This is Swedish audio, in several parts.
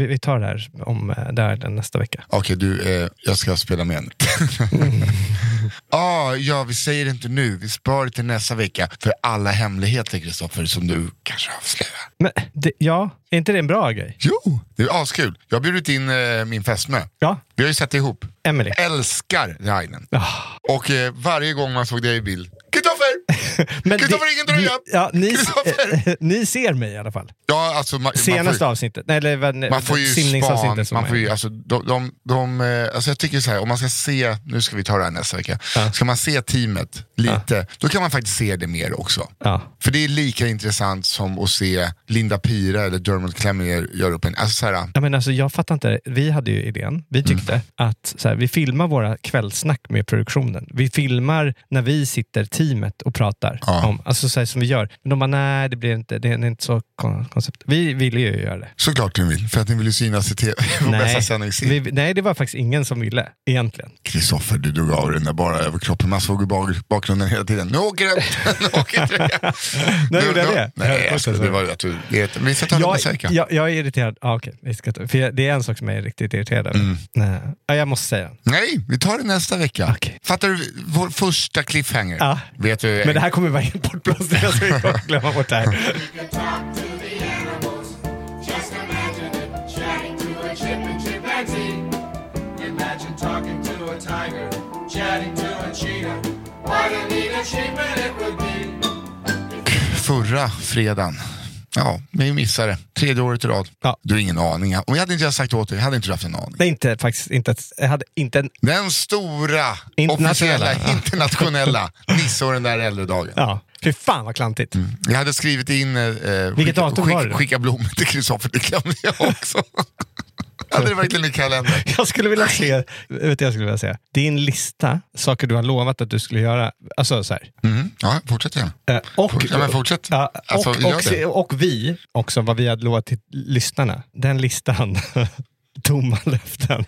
Vi, vi tar det här om eh, det här nästa vecka. Okej, du, eh, jag ska spela med nu. ah, ja, vi säger det inte nu. Vi sparar det till nästa vecka. För alla hemligheter, Kristoffer, som du kanske avslöjar. Men det, ja, är inte det en bra grej? Jo, det är askul. Jag har bjudit in eh, min fästmö. Ja, Vi har ju sett ihop. Emily. Älskar Rainen. Ah. Och eh, varje gång man såg dig i bild! Men Kristoffer, ingen tröja! ni, ja, ni, ni ser mig i alla fall. Ja, alltså, man, man Senaste får, avsnittet, nej, eller man får ju span, simningsavsnittet man får ju, alltså, de, de, de, eh, alltså jag tycker så här, om man ska se, nu ska vi ta det här nästa vecka, Ja. ska man se teamet lite, då kan man faktiskt se det mer också. Ja. För det är lika intressant som att se Linda Pira eller Dermot Clemmier göra upp en, alltså så här, Ja, men alltså, jag fattar inte. Vi hade ju idén. Vi tyckte Mm. att så här, vi filmar våra kvällsnack med produktionen. Vi filmar när vi sitter teamet och pratar. Ja. Om, alltså så här, som vi gör. Men de bara, nej det blir inte, det är inte så kon- koncept. Vi ville ju göra det. såklart ni vill, för att ni vill ju synas i tv Nej, vi, nej, det var faktiskt ingen som ville egentligen. Kristoffer, du drog av den där bara överkroppen, man såg i bak- bakgrunden hela tiden. Nu åker den, nu åker. När Nu- gjorde jag det? Nej, Jag- jag skulle, det var ju att du, det, vi ska ta Jag, nästa vecka. jag, jag är irriterad. Ah, okej, vi ska ta, för det är en sak som jag är riktigt irriterad över. Mm. Nej. Ja, jag måste säga den. Nej, vi tar det nästa vecka. Okej. Fattar du? Vår första cliffhanger. Ja. Vet du? Men det här kommer vara helt bortblåst. Jag ska glömma bort det här. Förra fredagen. Ja, vi missade. Tredje året i rad. Ja. Du har ingen aning. Om jag hade inte sagt åt dig, hade inte du haft en aning. Det är inte faktiskt inte, jag hade inte en, Den stora, Internationella, officiella, ja. internationella den där äldre dagen. ja, fy fan vad klantigt. Jag hade skrivit in, eh, Vilket skicka, datum var det skicka blommor till Kristoffer, det glömde jag också. hade det verkligen i kalendern. Jag skulle vilja se, vet jag skulle vilja säga, din lista, saker du har lovat att du skulle göra. Alltså så här. Mm. Ja, fortsätt gärna. Eh, Och, Ja, men fortsätt. Ja, Alltså, och, gör och, det. och vi, också vad vi hade lovat till lyssnarna. Den listan, tomma löften.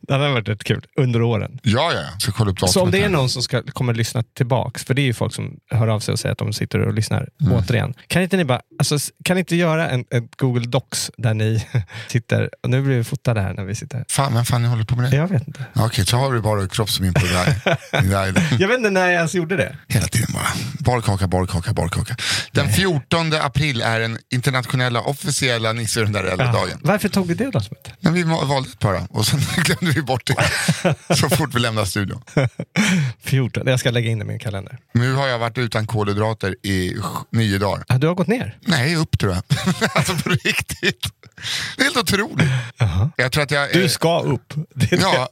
Den har varit rätt kul under åren. Ja, ja. Så kolla upp Så om det är någon som ska, kommer lyssna tillbaks, för det är ju folk som hör av sig och säger att de sitter och lyssnar återigen. Kan inte ni bara, alltså, kan inte göra en, en Google Docs där ni sitter, och nu blir vi fotade här när vi sitter. Fan, vem fan ni håller på med det? Jag vet inte. Okej, så har du bara kroppsmin på det där. det. Jag vet inte när jag ens gjorde det. Hela tiden bara. Barkaka, barkaka, barkaka. Den 14 april är den internationella officiella Nisse och den där äldre dagen. Varför tog vi det datumet? Men vi valde ett bara och sen glömde vi bort det så fort vi lämnade studion. 14. Jag ska lägga in det i min kalender. Nu har jag varit utan kolhydrater i nio dagar. Ah, du har gått ner? Nej, upp tror jag. alltså på riktigt. Det är helt otroligt. Jag tror att jag... Du ska upp. Det är Ja,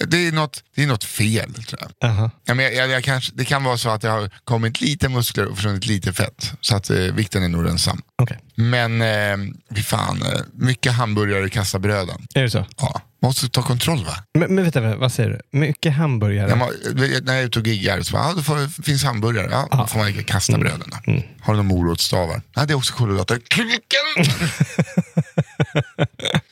det är, något, det är något fel tror jag. Aha. Ja, men jag, jag, jag kanske, det kan vara så att det har kommit lite muskler och försvunnit lite fett. Så att eh, vikten är nog densamma. Okej. Men eh, fan, eh, mycket hamburgare i kassabröden. Är det så? Ja, måste ta kontroll va? Men, men vänta, vad säger du? Mycket hamburgare? När, man, när jag är ute och giggar så bara, ja, då får, finns hamburgare. Ja, då får man kasta bröden. Då. Har du några morotsstavar? Ja, det är också kolhydrater. Klicken!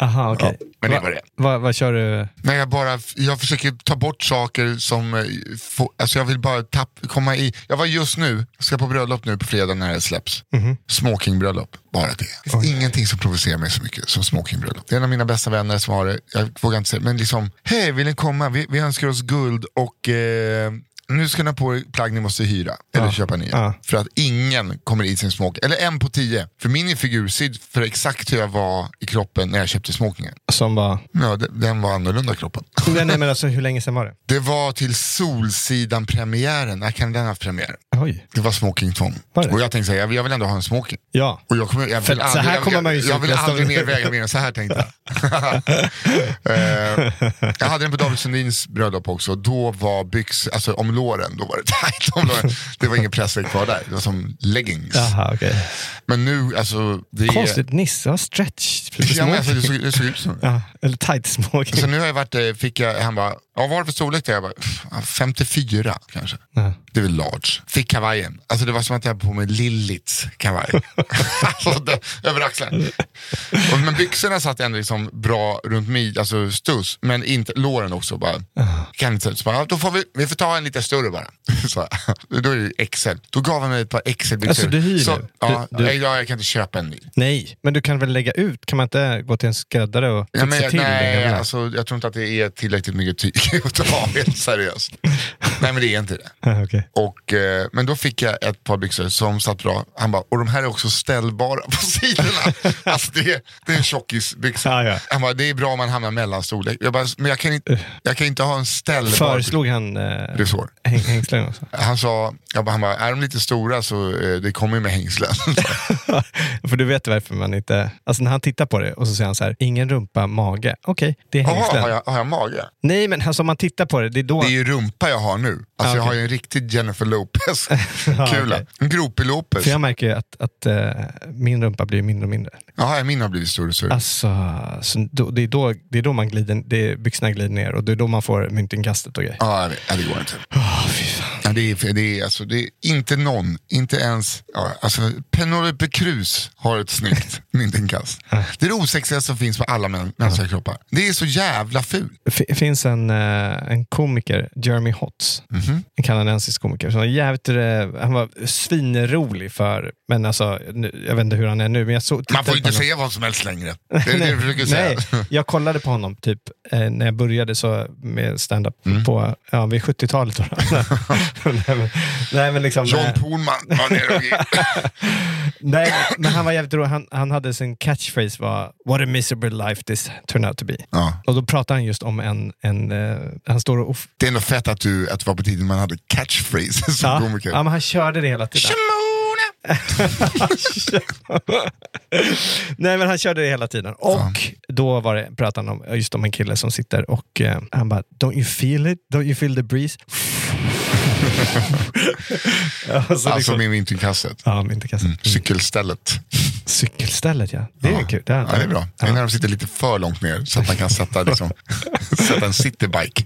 Aha, okej. Ja, men det Va- var det. Vad vad kör du? Men jag, bara, jag försöker ta bort saker som, eh, få, alltså jag vill bara tapp, komma i. Jag var just nu, ska på bröllop nu på fredag när det släpps. Smokingbröllop, bara det. Det finns ingenting som provocerar mig så mycket som smokingbröllop. Det är en av mina bästa vänner som har det, jag vågar inte säga, men liksom, hej vill ni komma? Vi, vi önskar oss guld och eh, nu ska ni ha på er plagg ni måste hyra eller Ja. köpa nya. Ja. För att ingen kommer i sin smoking. Eller en på tio. För min är figursydd för exakt hur jag var i kroppen när jag köpte smokingen. Som var... Ja, de- den var annorlunda kroppen. Nej, nej, men alltså, hur länge sedan var det? Det var till Solsidan-premiären. När kan den ha haft premiär? Oj. Det var smokingtvång. Var det? Och jag tänkte säga, jag vill, jag vill ändå ha en smoking. Ja. Och jag kommer, jag vill så aldrig, här kommer jag, man ju jag, jag vill aldrig större. nerväga mer än så här tänkte jag. Eh, jag hade den på David Sundins bröllop också. Då var byx, alltså om låren, då var det tajt om låren. Det var ingen pressväck kvar där. Det var som leggings. Jaha, okej. Men nu, alltså. Det är, Konstigt, Nisse har stretch. Ja, men alltså, det, såg, det såg ut som Ja, eller tight smoking. Så nu har jag varit, eh, fick jag, han bara, ja, vad var det för storlek? där? Jag bara, "Pff, 54 kanske. Ja. Det är väl large. Fick kavajen. Alltså det var som att jag hade på mig Lillits kavaj. alltså, det, över axeln. Och, men byxorna satt ändå liksom bra runt mig, alltså stuss. Men inte låren också. Bara, kan inte, så bara, "Ja, då får vi, vi får ta en lite större bara. så, då är det XL. Då gav han mig ett par XL-byxor. Alltså, du hyr så, nu? Ja, Du- du- Jag, kan inte köpa en ny. Nej, men du kan väl lägga ut? Kan man inte gå till en skräddare och Ja, fixa men, jag- till nej, alltså, jag tror inte att det är tillräckligt mycket tyg att ta helt seriöst. nej men det är inte det. Ja, okej. Och, eh, men då fick jag ett par byxor som satt bra. Han bara, och de här är också ställbara på sidorna. alltså det, är- det är en tjockisbyxa. Ja, ja. Han bara, det är bra om man hamnar mellan storlek. Jag bara, men jag kan inte, jag kan inte ha en ställbar Föreslog han eh, resår. häng, hängslen också? Han sa, jag bara, han bara, är de lite stora så eh, det kommer ju med hängslen. För du vet varför man inte... Alltså när han tittar på det och så säger han så här, ingen rumpa, mage. Okej, det är hängslen. har jag, har jag mage? Nej, men alltså om man tittar på det, det är då... Det är ju rumpa jag har nu. Alltså Ah, jag har ju en riktig Jennifer Lopez-kula. okej. En gropig Lopez. För jag märker ju att, att eh, min rumpa blir mindre och mindre. Jaha, min har blivit större och större. Alltså, så då, det, är då, det är då man glider, det är, byxorna glider ner och det är då man får myntinkastet och grejer. Ja, ja, det går inte. Åh, fy fan. Ja, det, är, det, är, alltså, det är inte någon, inte ens, ja, alltså, Penelope Cruz har ett snyggt myntinkast. Det är det osexigaste som finns på alla män, mänskliga kroppar. Det är så jävla fult. Det finns en, eh, en komiker, Jeremy Hotz, Mhm. en kanadensisk komiker. Som var jävligt, eh, han var svinrolig för, men alltså, jag vet inte hur han är nu. Men jag såg, Man får inte säga vad som helst längre. Det är det du försöker säga. Nej, jag kollade på honom typ eh, när jag började så med stand-up Mm. på ja, vid 70-talet. nej, men, liksom, John eh, Pohlman var nere och nej, men han var jävligt rolig. Han, han hade sin catchphrase var What a miserable life this turned out to be. ja. Och då pratar han just om en, en eh, han står och Det är ändå fett att, du, att det var på tiden man hade catchphrases som ja, komiker. ja, men han körde det hela tiden. Nej men han körde det hela tiden. Och då var det, pratade han om, just om en kille som sitter och eh, han bara Don't you feel it? Don't you feel the breeze? ja, så Alltså liksom, med myntinkastet. ja, men inte kassan. Cykelstället. Cykelstället ja. Det är kul. Det Ja, det är bra. Det är när de sitter lite för långt ner så att man kan sätta, liksom, sätta en citybike.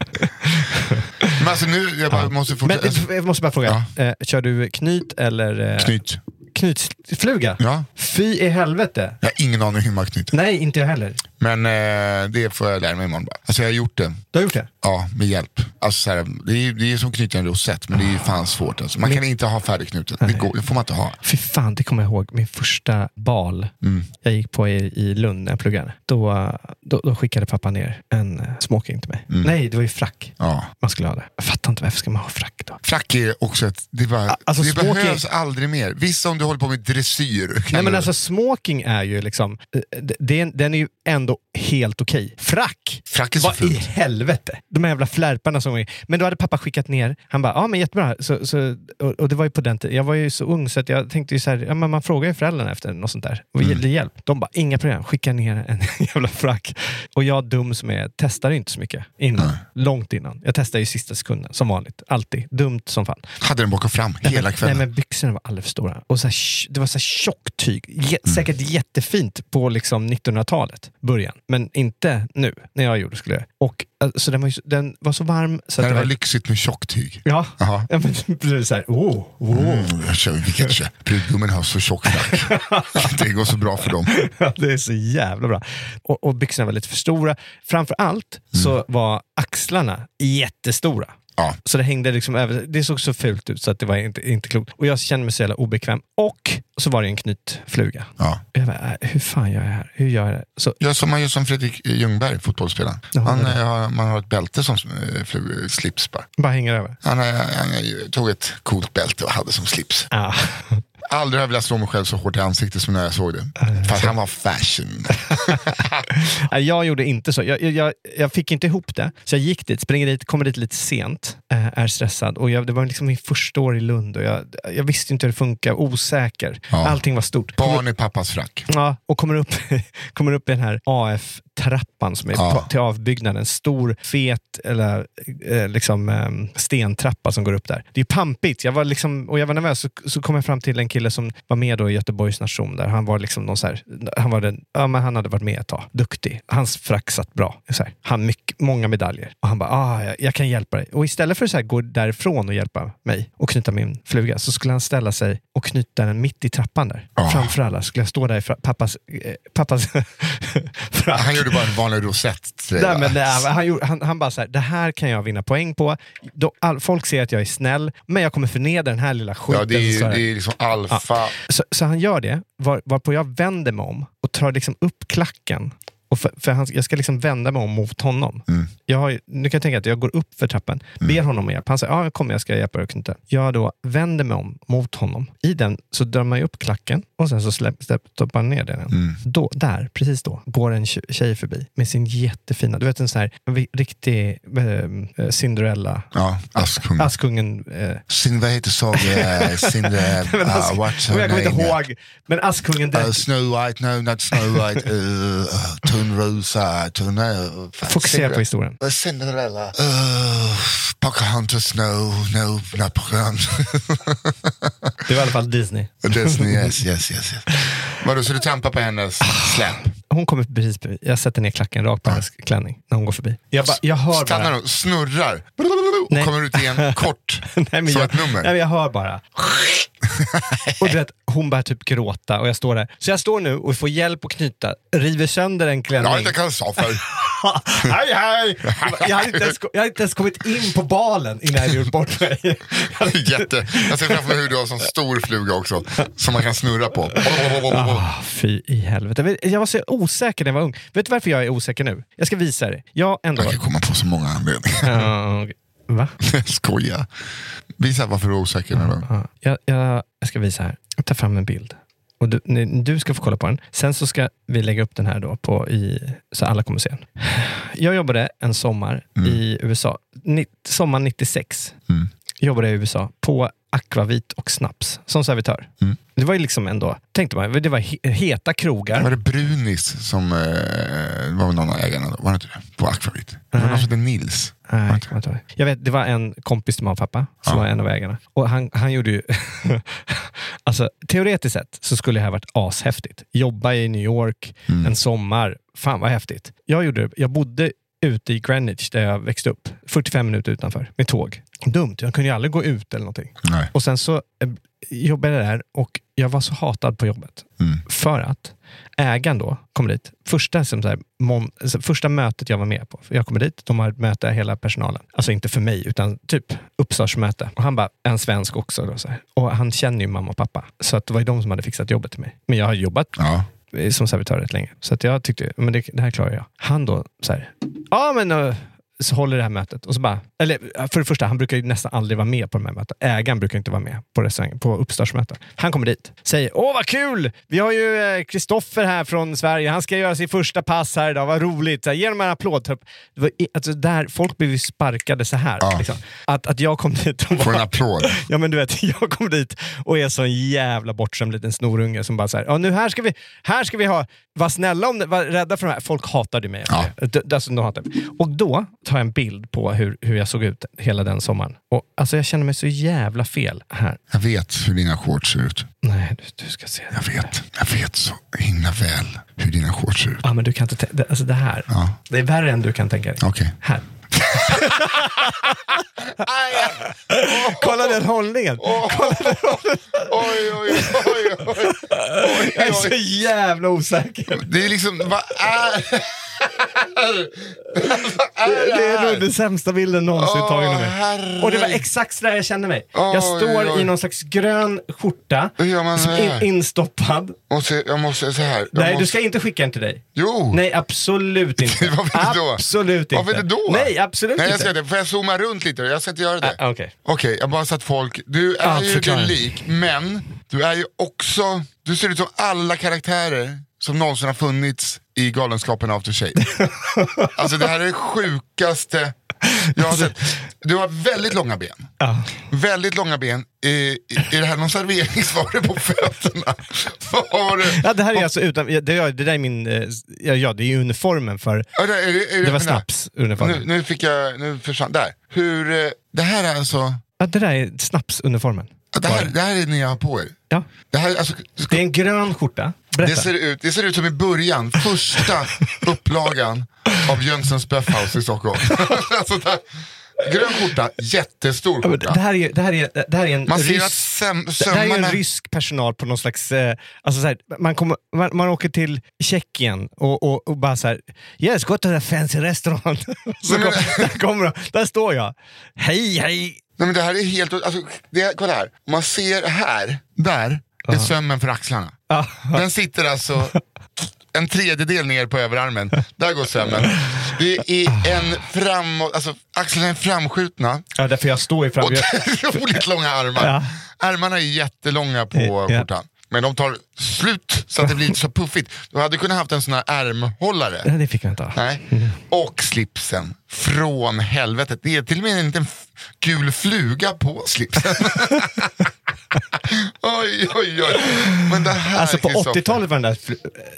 Men alltså nu, jag bara måste Men fortsätta. Alltså, eh, jag måste bara fråga, eh, kör du knyt eller eh, Knyt. Knytfluga? Ja. Fy i helvete. Jag har ingen aning hur man knyter. Nej, inte jag heller. Men eh, det får jag lära mig imorgon bara. Alltså jag har gjort det. Du har gjort det? Ja, med hjälp. Alltså, så här, det, är, det är som knyta en rosett, men det är ju fan svårt. Alltså. Man kan inte ha färdigknutet. Det, går, det får man inte ha. Fy fan, det kommer jag ihåg. Min första bal Mm. jag gick på i, i Lund när jag pluggade. Då, då, då skickade pappa ner en eh, smoking till mig. Nej, det var ju frack. Ja. Man skulle ha det. Jag fattar inte varför ska man ha frack då? Frack är också ett, det, bara, Alltså, det smoking- behövs aldrig mer. Visst om du håller på med dressyr. Nej, men alltså smoking är ju liksom, eh, den, den är ju ändå helt okej. Frack! Frack är så Vad i fult. helvete? De här jävla flärparna som var Men då hade pappa skickat ner, han bara, ja men jättebra. Så, så, och, och det var ju på den tiden, jag var ju så ung så att jag tänkte ju så här, ja, men man frågar ju föräldrarna efter något sånt där. Och mm. hjälp. De bara, inga problem, skicka ner en jävla frack. Och jag dum som är, testade inte så mycket innan. Långt innan. Jag testade ju sista sekunden, som vanligt. Alltid. Dumt som fan. Hade den bak och fram hela Nej, kvällen. Nej, men byxorna var alldeles för stora. Och så här, det var så här tjockt tyg. Jä- Säkert jättefint på liksom 1900-talet, början. Men inte nu, när jag gjorde skulle jag. Och alltså, den, var ju, så- den var så varm. Så det var var, lyxigt med tjocktyg. ja, Jaha. ja men, precis så här, oh, oh. Mm, jag kör, vilket. Brudgummen har så tjock det går så bra för dem. Ja, det är så jävla bra. Och, och byxorna var lite för stora. Framför allt så var axlarna jättestora. Ja. Så det hängde liksom över. Det såg så fult ut så att det var inte, inte klokt. Och jag kände mig så jävla obekväm. Och så var det en knytfluga. Ja. Jag bara, äh, hur fan gör jag här? Hur gör jag det? Så, Gör som man gör som Fredrik Ljungberg, fotbollsspelaren. Han, eh, har- man har ett bälte som eh, flu- slips bara. bara hänger över. Han, eh, han eh, tog ett coolt bälte och hade som slips. Ah. Aldrig har jag velat slå mig själv så hårt i ansiktet som när jag såg det. För att han var fashion. Nej, Jag gjorde inte så. Jag, jag- jag, fick inte ihop det. Så jag gick dit, springer dit, kommer dit lite sent, eh, är stressad. Och jag, det var liksom min första år i Lund och jag, jag visste inte hur det funkar, osäker. Ja. Allting var stort. Barn i pappas frack. Ja, och kommer upp, kommer upp i den här AF-trappan som är Ja. på, till avbyggnaden. Stor, fet eller, eh, liksom, eh, stentrappa som går upp där. Det är pampigt. Jag var, liksom, och jag var nervös. Så, så kom jag fram till en kille som var med då i Göteborgs nation. Där. Han var liksom någon så här, han, var den, ja, men han hade varit med ett tag. Duktig. Hans frack satt bra. Så här. Han mycket, många medaljer. Och han bara, ah, jag, jag kan hjälpa dig. Och istället för att så här, gå därifrån och hjälpa mig och knyta min fluga så skulle han ställa sig och knyta den mitt i trappan där. Ja. Framför alla skulle jag stå där i pappas, eh, pappas frack. Gjorde bara en vanlig rosett. Nej, men det, han, gjorde, han, han bara så här, det här kan jag vinna poäng på. Då, all, folk ser att jag är snäll, men jag kommer förnedra den här lilla skiten. Ja, det är, så, det är liksom alfa. så, så han gör det, var, varpå jag vänder mig om och tar liksom upp klacken. Och för, för han, jag ska liksom vända mig om mot honom. Mm. Jag har, nu kan jag tänka att jag går upp för trappan, ber honom om hjälp. Han säger, ja kom jag ska hjälpa dig att knyta. Jag då vänder mig om mot honom. I den så drar man upp klacken och sen så släpp, släpp, stoppar man ner den. Mm. Då, där, precis då, går en tje- tjej förbi med sin jättefina, du vet en sån här riktig eh, Cinderella, Ja, Askungen. Askungen. Eh, Sin, vad heter? Sin, men uh, what's jag her kommer inte ihåg, men Askungen, Uh, Snow White, no not Snow White, uh, Törnrosa, Törn... Uh, fokusera på historien. Cinderella. Uh, Pocahontas, no, no, not Pocahontas. Det var i alla fall Disney. Disney, yes, yes, yes. yes. Vadå, så du trampar på hennes släp? Hon kommer precis. Jag sätter ner klacken rakt på hennes klänning när hon går förbi. Jag, bara, jag hör Stannar bara. och snurrar och Nej. kommer ut igen kort. Nej, men som jag, ett nummer. Nej, men jag hör bara. och du vet, hon börjar typ gråta och jag står där. Så jag står nu och får hjälp att knyta, river sönder en Jag klänning. har inte kalsoffer. hej hej! Jag hade, inte ens, jag hade inte ens kommit in på balen innan jag hade gjort bort mig. Jätte. Jag ser framför mig hur du har en sån stor fluga också. Som man kan snurra på. Ah, fy i helvete. Jag var så osäker när jag var ung. Vet du varför jag är osäker nu? Jag ska visa dig. Jag ändå... Jag kan komma på så många anledningar. Va? Jag skojar. Visa varför du är osäker nu då. Ja, jag, jag, jag ska visa här. Jag tar fram en bild. Och du, ni, du ska få kolla på den. Sen så ska vi lägga upp den här då på i, så alla kommer se den. Jag jobbade en sommar i USA. Ni, sommar 96. Mm. Jobbade jag i USA på akvavit och snaps som servitör. Mm. Det var ju liksom ändå, tänkte man, det var he, heta krogar. Var det Brunis som eh, var någon av ägarna då? Var det inte det? På Akvavit? Det var någon som hette Nils. Nej, jag jag vet, det var en kompis till mamma och pappa som Ja. var en av ägarna. Och han, han gjorde ju... alltså, teoretiskt sett så skulle det här varit ashäftigt. Jobba i New York Mm. en sommar. Fan vad häftigt. Jag, gjorde, jag bodde ute i Greenwich där jag växte upp. 45 minuter utanför med tåg. Dumt, jag kunde ju aldrig gå ut eller någonting. Nej. Och sen så eh, jobbade jag där och jag var så hatad på jobbet. Mm. För att ägaren då kom dit. Första, som så här, alltså, första mötet jag var med på. Jag kommer dit, de har ett möte, hela personalen. Alltså inte för mig, utan typ uppstartsmöte. Och han bara, en svensk också. Då, så här. Och han känner ju mamma och pappa. Så att det var ju de som hade fixat jobbet till mig. Men jag har jobbat Ja. eh, som servitör rätt länge. Så att jag tyckte, men det, det här klarar jag. Han då, så här, ja men eh, så håller det här mötet. Och så bara, eller eh, för det första, han brukar ju nästan aldrig vara med på de här mötena. Ägaren brukar inte vara med på, restaurang, på uppstartsmöten. Han kommer dit, säger åh vad kul! Vi har ju eh, Kristoffer här från Sverige. Han ska göra sin första pass här idag. Vad roligt! Så här, Ge dem en applåd. Typ. Alltså, där, folk blev ju sparkade så här. Ja. Liksom. Att, att jag kom dit och Får en applåd. Ja men du vet, jag kom dit och är så en jävla bortskämd liten snorunge som bara såhär, ja nu här ska vi, här ska vi ha, var snälla om var rädda för de här. Folk hatade mig. Ja. Alltså, de hatade mig. Och då tar jag en bild på hur, hur jag såg ut hela den sommaren. Och alltså jag känner mig så jävla fel här. Jag vet hur dina shorts ser ut. Nej, du, du ska se. Jag vet. Jag vet så himla väl hur dina shorts ser ut. Ja men du kan inte, alltså det här. Ja. Det är värre än du kan tänka dig. Okej. Här. Kolla den hållningen! Kolla den hållningen! Oj, oj, oj, oj, oj. Jag är så jävla osäker. Det är liksom, vad är... Det är nog den sämsta bilden någonsin Åh, tagen av mig. herregud. Och det var exakt så där jag kände mig. Oj, jag står oj. i någon slags grön skjorta, in, instoppad. Måste, jag måste säga här. Jag Nej, måste, du ska inte skicka den till dig. Jo! Nej, absolut inte. Varför inte då? Absolut inte. Varför inte då? Nej, absolut Nej, jag ska inte. Får jag zooma runt lite? Jag ska inte göra det. Ah, Okej. Okej, jag bara så att folk, du är Ja, ju förklara. dig lik, men du är ju också, du ser ut som alla karaktärer som någonsin har funnits i Galenskapen After Shave. alltså det här är det sjukaste jag har sett. Du har väldigt långa ben. Ja. Väldigt långa ben. Är, är det här någon serveringsvara på fötterna? Ja, det här är alltså utan, det, det där är min, eh, ja, det är uniformen för, Ja, det, är, det, är det var snapsuniformen. Nu, nu fick jag, nu försvann, där. Hur, eh, det här är alltså, Ja, det där är snapsuniformen. Det här, det här är ni har på er. Ja. Det här, alltså, ska, Det är en grön skjorta. Berätta. Det ser, ut, det ser ut som i början, första upplagan av Jönssons Böffhaus i Stockholm. alltså där, grön skjorta, jättestor Ja, men det, skjorta. här är, det, här är, det här är en Man rysk... att söm, Det här är en sömmarna... rysk personal på någon slags... Eh, alltså så här, man, kommer, man, man åker till Tjeckien och, och, och bara så här, Yes, go to the fancy restaurant. så kom, där, kommer de, där står jag. Hej, hej! Nej, men det här är helt... Alltså, det, kolla här, man ser här, där är sömmen för axlarna. Den sitter alltså en tredjedel ner på överarmen. Där går sömmen. Det är en framåt, alltså axlarna är framskjutna. Ja, därför jag står i fram... Och Jag, otroligt långa armar. Ja. Armarna är jättelånga på Ja. skjortan. Men de tar slut så att det blir inte så puffigt. Du hade kunnat haft en sån här ärmhållare. Nej, det fick jag inte ha. Nej. Och slipsen. Från helvetet. Det är till och med en liten gul fluga på slipsen. oj, oj, oj. Men det här Alltså på Kristoffer. 80-talet var den där,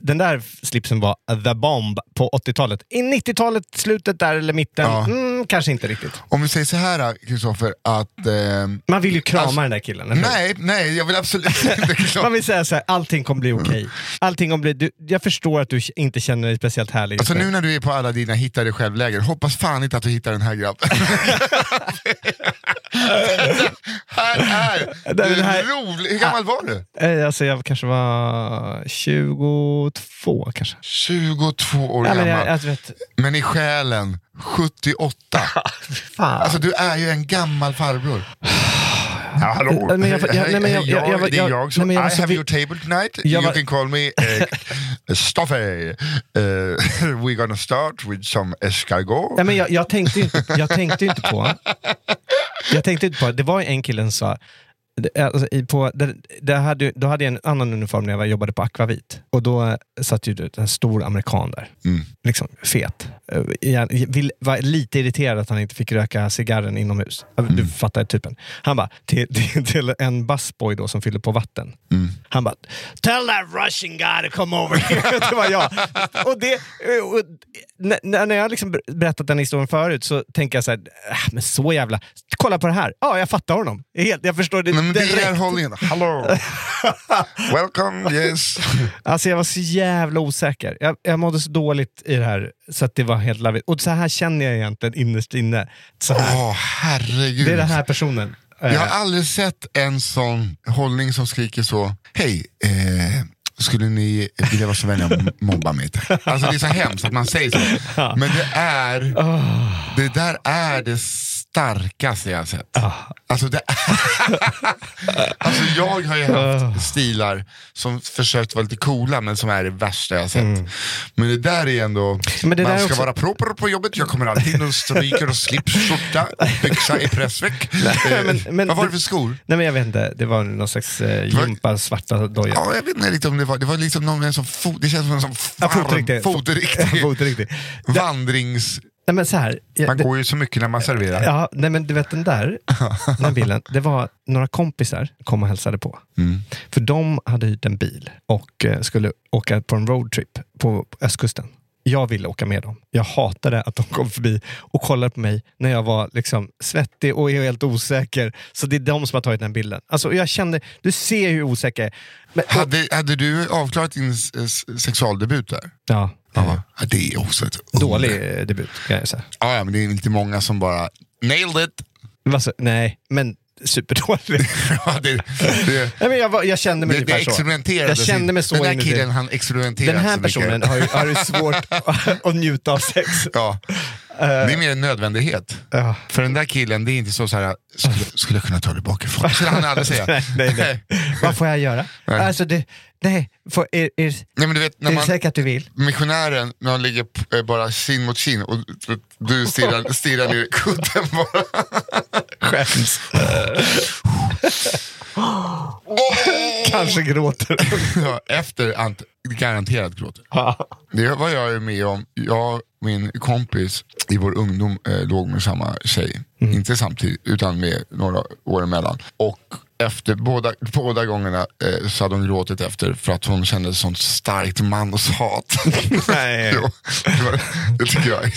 den där slipsen var the bomb på 80-talet. I 90-talet, slutet där eller mitten, Ja. mm, kanske inte riktigt. Om vi säger så här Kristoffer, att... Eh, Man vill ju krama Alltså, den där killen, eller nej, nej, jag vill absolut inte Man vill säga så här, allting kommer bli okej. Allting kommer bli, du, jag förstår att du inte känner dig speciellt härlig. Alltså nu när du är på alla dina hitta dig själv-läger, hoppas fan inte att du hittar den här grabben. här är det här- rolig. Gammal var du? Eh, Alltså jag kanske var 22 kanske. 22 år Ja, men gammal. jag, jag vet, Men i själen 78. fan. Alltså du är ju en gammal farbror. Ja, hallå. Eh, men jag- jag- nej, jag- jag- det är jag- som, nej, I have your table tonight. You can call me uh, Stoffe. Uh, we're gonna start with some escargot. Ja, men jag, tänkte inte, jag tänkte inte på... Jag tänkte inte på... Det var en kille som sa... Alltså, på, det, det hade, då hade jag en annan uniform när jag jobbade på Akvavit. Och då eh, satt ju en stor amerikan där. Liksom fet. Eh, Jag vill, var lite irriterad att han inte fick röka cigarren inomhus. Du fattar typen. Han bara, till, till, till en busboy då som fyller på vatten. Han bara, tell that russian guy to come over here. det var jag. Och det, och, n- när när jag liksom ber- berättat den historien förut så tänker jag så här, äh, men så jävla... Kolla på det här. Ja, jag fattar honom. Helt, jag förstår det Nej, men det är hållningen. Hallå! Welcome, yes. Alltså jag var så jävla osäker. Jag, jag mådde så dåligt i det här så att det var helt lavigt. Och så här känner jag egentligen innerst inne. Så här. Åh, herregud. Det är den här personen. Jag har aldrig sett en sån hållning som skriker så, hej, eh, skulle ni vilja vara så vänliga och mobba mig? tack?" Alltså det är så hemskt att man säger så. Men det är, det där är det starkaste jag har sett. Alltså, det alltså jag har ju haft stilar som försökt vara lite coola men som är det värsta jag har sett. Men det där är ändå, man ska också- vara proper på jobbet, jag kommer alltid in och stryker och slips, skjorta, byxa i pressveck. Eh, Vad var det för skor? Nej men jag vet inte, det var någon slags eh, gympa, svarta dojor. Ja, jag vet inte riktigt om det var, det var liksom någon som fot, det känns som en sån Ja, fotriktig. fotriktig Fotriktig. vandrings... Nej men så här. jag- Man går ju så mycket när man serverar. Ja, nej men du vet den där, den här bilen, det var några kompisar kom och hälsade på. Mm. För de hade hyrt en bil och eh, skulle åka på en roadtrip på östkusten. Jag ville åka med dem. Jag hatade att de kom förbi och kollade på mig när jag var liksom svettig och helt osäker. Så det är de som har tagit den bilden. Alltså, jag kände, du ser hur osäker jag är. Men, och, Hade, hade du avklarat din sexualdebut där? ja, Ja. Ja, det är också ett dålig eh, debut kan jag säga. Ja, ja, men det är inte många som bara nailed it. Alltså, nej, men superdålig. Ja, det, det, Nej, men jag, var, jag kände mig det, det ungefär så. experimenterades. Jag kände mig så Den inuti. killen han experimenterade Den här så personen har har svårt att njuta av sex. Ja. Det är mer en nödvändighet. Ja. För den där killen, det är inte så, så här, skulle, skulle jag kunna ta det bakifrån? skulle han aldrig säga. Nej, nej, nej. Vad får jag göra? Nej. Alltså, det, nej, får, är, är, Nej, men du vet, när är man, säker att du vill? missionären, när han ligger eh, bara kind mot kind och du- stirrar, stirrar ner kudden bara. Skäms. Kanske gråter. Ja, efter ant, garanterat gråter. Det var jag med om. Jag och min kompis i vår ungdom eh, låg med samma tjej. Inte samtidigt, utan med några år emellan. Och efter båda, båda gångerna eh, så hade hon gråtit efter för att hon kände sånt starkt manshat. Nej. jo, det, var, det tycker jag.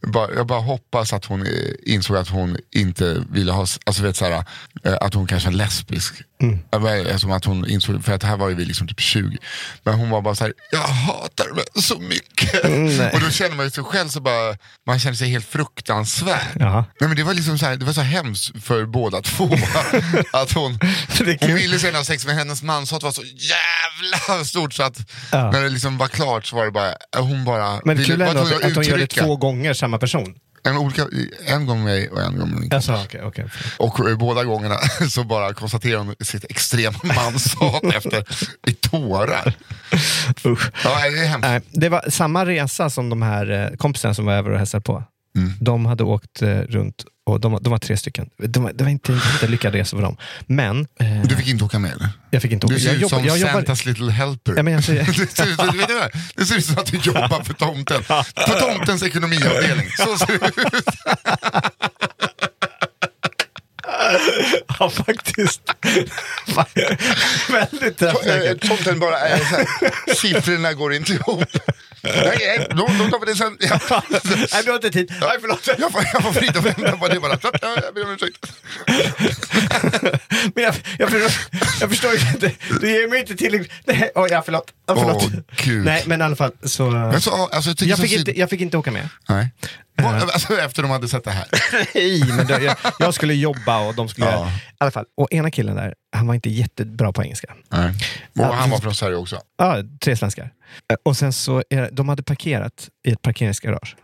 Jag bara, jag bara hoppas att hon insåg att hon inte ville ha, alltså vet såhär, eh, att hon kanske var lesbisk. Mm. Jag bara, Som att hon insåg, för att här var ju vi liksom typ 20. Men hon var bara såhär, jag hatar det så mycket. Mm, nej. och då känner man sig själv så bara, man känner sig helt fruktansvärd. Jaha. Nej, men det var liksom så här, det var så hemskt för båda två. att hon, Det är. Hon ville sen ha sex men hennes manshat var så jävla stort så att Ja. när det liksom var klart så var det bara, hon bara Men kul ändå att, att hon gör det två gånger samma person. En, olika, en gång med mig och en gång med min Alltså, okej, okej. Och eh, båda gångerna så bara konstaterar hon sitt extrema manshat efter i tårar. Usch. Ja, det är hemskt. Det var samma resa som de här eh, kompisarna som var över och hälsade på. Mm. De hade åkt eh, runt, och de, de var tre stycken. De, det var inte en jättelyckad resa för dem. Men eh, Du fick inte åka med eller? jag fick inte åka. Du ser ut som jag jobbar- Santas little helper. Ja, men jag- ser ut, det ser ut som att du jobbar för tomten. På tomtens ekonomiavdelning. Så ser det ut. Ja, faktiskt. Väldigt Eh, träffsäkert. Tomten bara så här, siffrorna går inte ihop. Nej, nej, då, då tar vi det sen. Ja. Nej, du har inte tid. Nej, förlåt. Jag får, jag får vrida och vända på det bara. Så ja, Jag ber om ursäkt. Men jag, jag, förstår, jag förstår inte. Du ger mig inte tillräckligt. Nej, oh, ja, förlåt. Ja, förlåt. Åh, Gud. Nej, men i alla fall så... Men så, alltså, jag, jag, så fick synd- inte, jag fick inte åka med. Nej. Alltså, efter de hade sett det här. Nej, men det, jag, jag skulle jobba och de skulle... Ja. I alla fall, och ena killen där, han var inte jättebra på engelska. Nej. Och han var från Sverige också. Ja, tre svenskar. Eh, Och sen så, är, de hade parkerat i ett parkeringsgarage.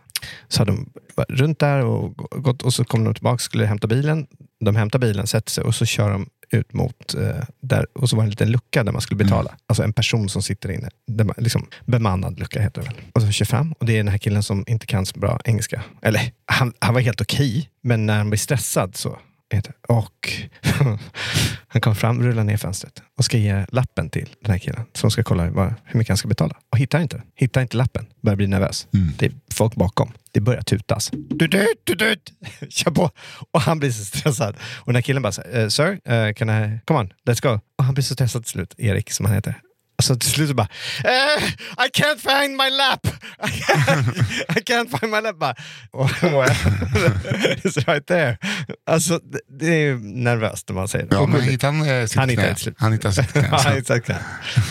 Så hade de runt där och gått och så kom de tillbaka skulle hämta bilen. De hämtar bilen, sätter sig och så kör de ut mot eh, där och så var det en liten lucka där man skulle betala. Alltså en person som sitter inne. Där man, liksom, bemannad lucka heter det väl. Och så kör fram och det är den här killen som inte kan så bra engelska. Eller han, han var helt okej, men när han blir stressad så. Och han kommer fram, rullar ner fönstret och ska ge lappen till den här killen som ska kolla vad, hur mycket han ska betala. Och hittar inte. Hittar inte lappen. Börjar bli nervös. Det är folk bakom. Det börjar tutas. Du, du, du, du. Kör på. Och han blir så stressad. Och den här killen bara, eh, sir, uh, can I, come on, let's go. Och han blir så stressad till slut, Erik som han heter. Och så till slut bara, eh, I can't find my lap! I can't, I can't find my lap! Bara, oh, well, it's right there. Alltså, det, är nervöst när man säger det. Ja, men hittade han eh, sitt Han hittar knä? slut. Han hittade sitt knä.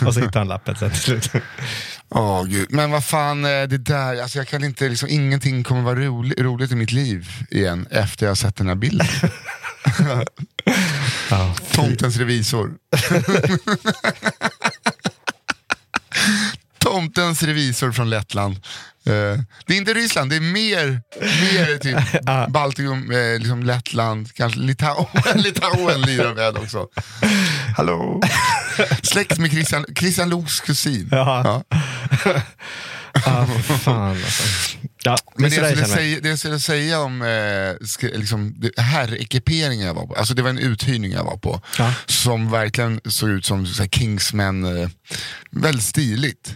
Och så hittar han lappen sen till slut. Åh gud, men vad fan, eh, det där, alltså jag kan inte, liksom, ingenting kommer vara roligt, roligt i mitt liv igen efter jag har sett den här bilden. Tomtens revisor. Tomtens revisor från Lettland. Eh, det är inte Ryssland, det är mer, mer typ Baltikum, eh, liksom Lettland, kanske Litauen, Litauen lirar med också. Hallå? Släkt med Christian, Christian Loks kusin. Ja. Ja. Ah, fan alltså. Ja, Men det jag, skulle säga, det jag skulle säga om eh, sk- liksom, herrekiperingen jag var på, alltså det var en uthyrning jag var på, Ja. som verkligen såg ut som så här, Kingsmen, eh, väldigt stiligt.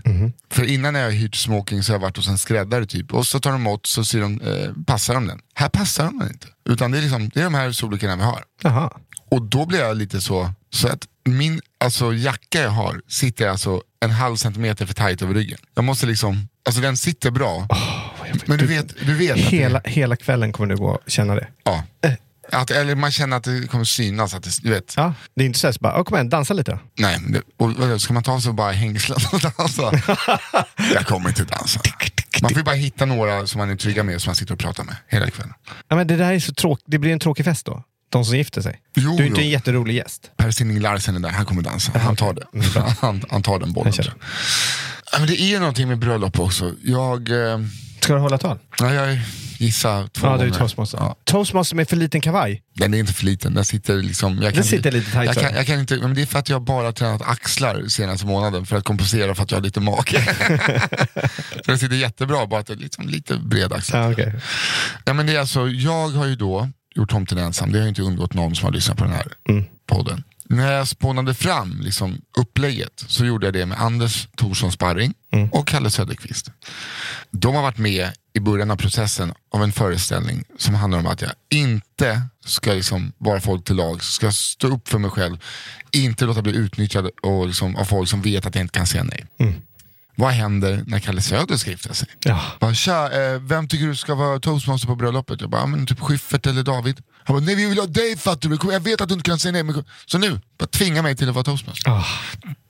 För innan när jag hyrt smoking så har jag varit hos en skräddare typ, och så tar de mått så ser de, eh, passar de den. Här passar de den inte, utan det är, liksom, det är de här storlekarna vi har. Jaha. Och då blir jag lite så, så att min alltså, jacka jag har sitter alltså en halv centimeter för tajt över ryggen. Jag måste liksom, alltså den sitter bra. men du vet, du vet att det- Hela, hela kvällen kommer du gå och känna det. Ja. Att, eller man känner att det kommer synas. Att det, du vet. Ja, det är inte så så bara, "Åh, kom igen, dansa lite. Nej, och, ska man ta sig bara hängsla och dansa? jag kommer inte dansa. Man får ju bara hitta några som man är trygga med som man sitter och pratar med hela kvällen. Ja, men det där är så tråkigt, det blir en tråkig fest då. De som gifter sig. Jo, du är inte jo. en jätterolig gäst. Per Sinding Larsen är där, han kommer dansa. Han tar det. Han, han tar den bollen. Ja, men det är någonting med bröllop också. Jag, eh, Ska du hålla tal? ja, jag gissar två Ja, gånger. du är toastmaster. Ja. Toastmaster med för liten kavaj. Den är inte för liten, den sitter liksom... Jag Den sitter lite tajt jag kan, jag kan inte, men Det är för att jag bara tränat axlar senaste månaden för att kompensera för att jag har lite mage. så den sitter jättebra, bara att det är liksom lite bred axel. Ja, okay. Ja, men det är alltså, jag har ju då gjort Tomten ensam, det har ju inte undgått någon som har lyssnat på den här Mm. podden. När jag spånade fram liksom, upplägget så gjorde jag det med Anders Thorsson Sparring Mm. och Kalle Söderqvist. De har varit med i början av processen av en föreställning som handlar om att jag inte ska liksom vara folk till lag, ska stå upp för mig själv, inte låta bli utnyttjad och liksom, av folk som vet att jag inte kan säga nej. Mm. Vad händer när Kalle Söder ska gifta sig? Ja. Bara, Tja, eh, vem tycker du ska vara toastmaster på bröllopet? Jag bara, "Ja, men typ Schyffert eller David. Han bara, nej vi vill ha dig fattar du. Jag vet att du inte kan säga nej. Men... kom." Så nu, bara tvinga mig till att vara toastmaster. Ah,